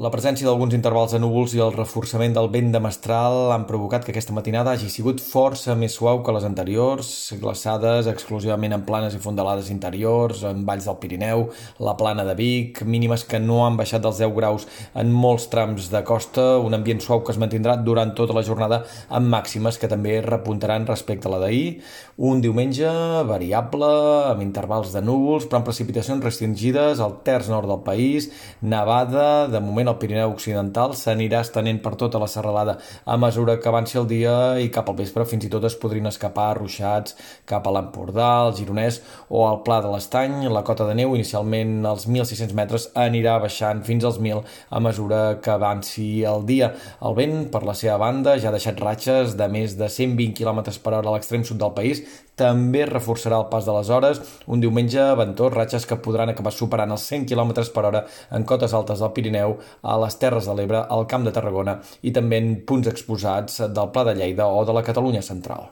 La presència d'alguns intervals de núvols i el reforçament del vent de mestral han provocat que aquesta matinada hagi sigut força més suau que les anteriors, glaçades exclusivament en planes i fondalades interiors, en valls del Pirineu, la plana de Vic, mínimes que no han baixat dels 10 graus en molts trams de costa, un ambient suau que es mantindrà durant tota la jornada amb màximes que també repuntaran respecte a la d'ahir. Un diumenge variable, amb intervals de núvols, però amb precipitacions restringides al terç nord del país, nevada, de moment al Pirineu Occidental s'anirà estenent per tota la serralada a mesura que avanci el dia i cap al vespre fins i tot es podrien escapar ruixats cap a l'Empordà, el Gironès o al Pla de l'Estany. La cota de neu inicialment als 1.600 metres anirà baixant fins als 1.000 a mesura que avanci el dia. El vent, per la seva banda, ja ha deixat ratxes de més de 120 km per hora a l'extrem sud del país, també reforçarà el pas de les hores. Un diumenge ventós, ratxes que podran acabar superant els 100 km per hora en cotes altes del Pirineu, a les Terres de l'Ebre, al Camp de Tarragona i també en punts exposats del Pla de Lleida o de la Catalunya central.